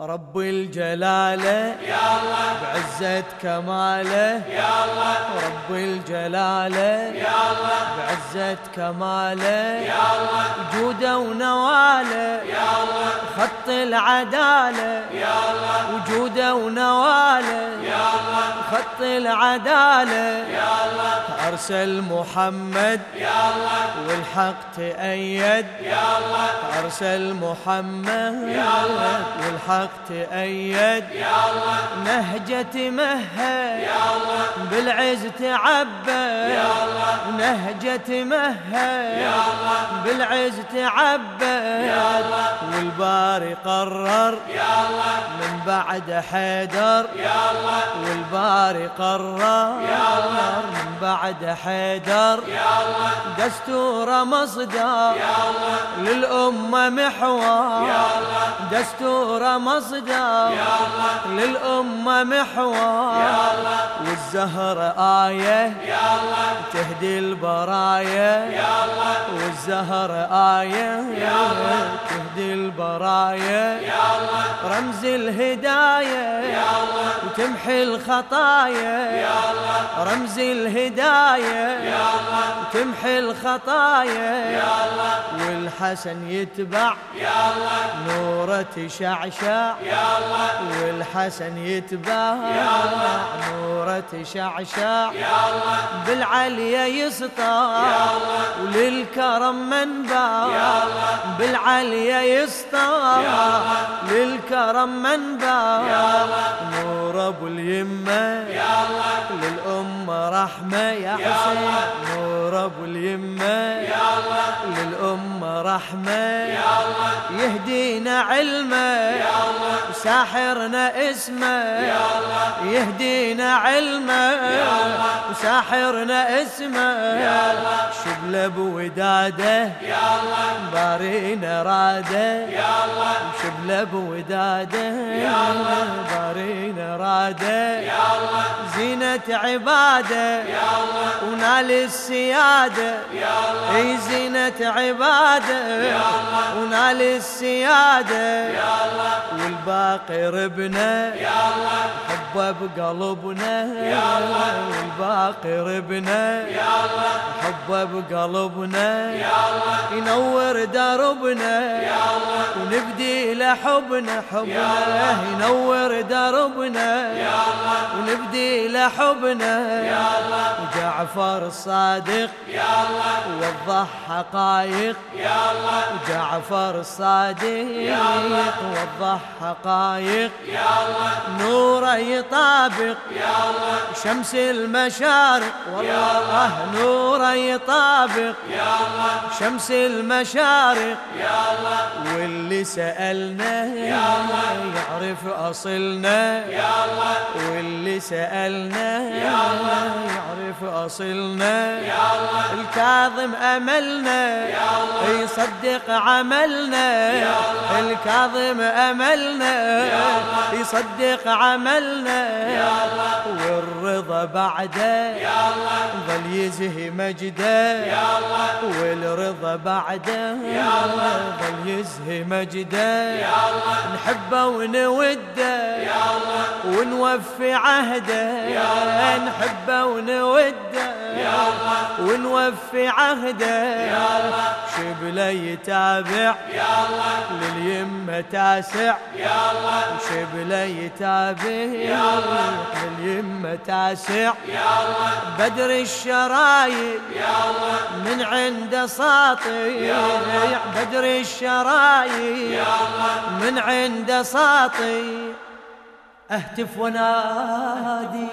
رب الجلالة. يا الله. بعزة كماله. يا الله. رب الجلالة. يا الله. بعزة كماله. يا الله. وجوده ونواله. يا الله. خط العدالة. يا الله. وجوده ونواله. يا الله. خط العدالة. يا الله. أرسل محمد يا الله والحق تأيد يا الله أرسل محمد يا الله والحق تأيد يا الله نهجة مهد يا الله بالعز تعبى يا الله نهجة مهد يا الله بالعز تعبى يا الله والباري قرر الله من بعد حيدر الله والباري قرر يا من بعد حيدر الله دستور مصدر يا الله للأمة محور الله دستور مصدر يا الله للأمة محور الله والزهر آية يا الله تهدي البرايا يا الله والزهر آية يا الله تهدي البرايا يا الله رمز الهداية. وتمحي الخطايا. رمز الهداية يا الله تمحي الخطايا والحسن يتبع. نورة تشعشع الله والحسن يتبع. نورة تشعشع الله بالعليا يسطع وللكرم منبع. بالعليا يسطع الله للكرم منبع نور ابو اليمه يا الله للأمة رحمة يا حسين. نور للأمة رحمة يا الله يهدينا علمه يا الله وساحرنا اسمه يا الله يهدينا علمه يا الله. وساحرنا اسمه يا الله. شبله بوداده يا الله بارينا راده. يا الله شبله بوداده يا الله. بارينا راده. يا الله زينة عباده. يا الله ونال السيادة. يا الله إي زينة عباده. يا الله. ونال السيادة. يا الله والباقي ربنا. يا الله حبه بقلبنا. يا الله. والباقي ربنا. يا الله حبه بقلبنا. يا الله ينور دربنا ونبدي لحبنا حبنا ينور دربنا ونبدي لحبنا وجعفر الصادق يا الله وضح حقايق يا الله جعفر الصادق الله. وضح حقايق نوره يطابق. شمس المشارق. والله نوره يطابق. شمس المشارق. يا الله واللي سألنا يا الله. يعرف أصلنا يا الله واللي سألنا يا الله. يعرف أصلنا يا الله الكاظم أملنا يا الله يصدق عملنا يا الله. الكاظم أملنا يا الله. يصدق عملنا يا الله والرضا بعده يا الله ظل يزهي مجده يا الله بعده. يا الله. ظل يزهي مجده. يا الله. نحبه ونوده. يا الله. ونوفي عهده. يا الله. نحبه ونوده. ونوفي عهده. يا الله شبله يتابع. يا الله لليمة تاسع. يا الله شبله يتابع. الله. لليمة تاسع. يا الله بدر الشرايع يا الله من عند ساطع يا الله. بدر الشرايع يا الله من عند ساطع اهتف ونادي.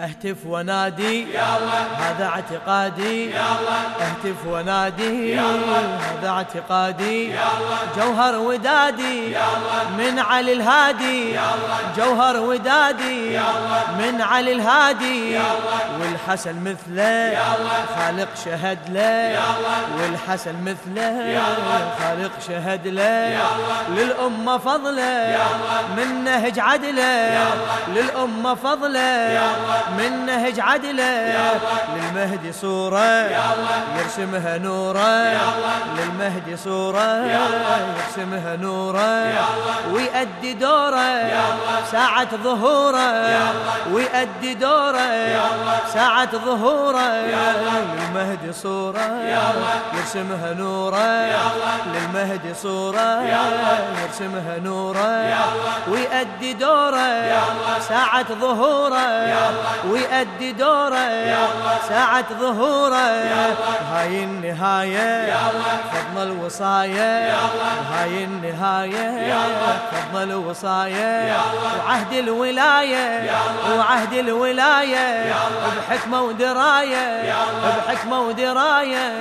اهتف ونادي يا الله هذا اعتقادي يا الله اهتف ونادي يا الله. هذا اعتقادي يا الله جوهر ودادي يا الله من علي الهادي يا الله جوهر ودادي يا الله. من علي الهادي يا الله. والحسن مثله يا الله. خالق شهد له يا الله. والحسن مثله يا الله. خالق شهد له يا الله. للأمة فضله يا الله. من نهج عدله يا الله. للأمة فضله يا الله. من نهج عدله للمهدي صورة يرسمها نوره للمهدي صورة يرسمها نوره ويأدي دوره ساعة ظهوره ويأدي دوره ساعة ظهوره للمهدي صورة يرسمها نوره للمهدي صورة يرسمها نوره ويأدي دوره ساعة ظهوره ويأدي دوره ساعة ظهوره هاي النهاية فضل الوصاية هاي النهاية. فضل الوصاية وعهد الولاية وعهد الولاية بحكمة ودراية بحكمة ودراية.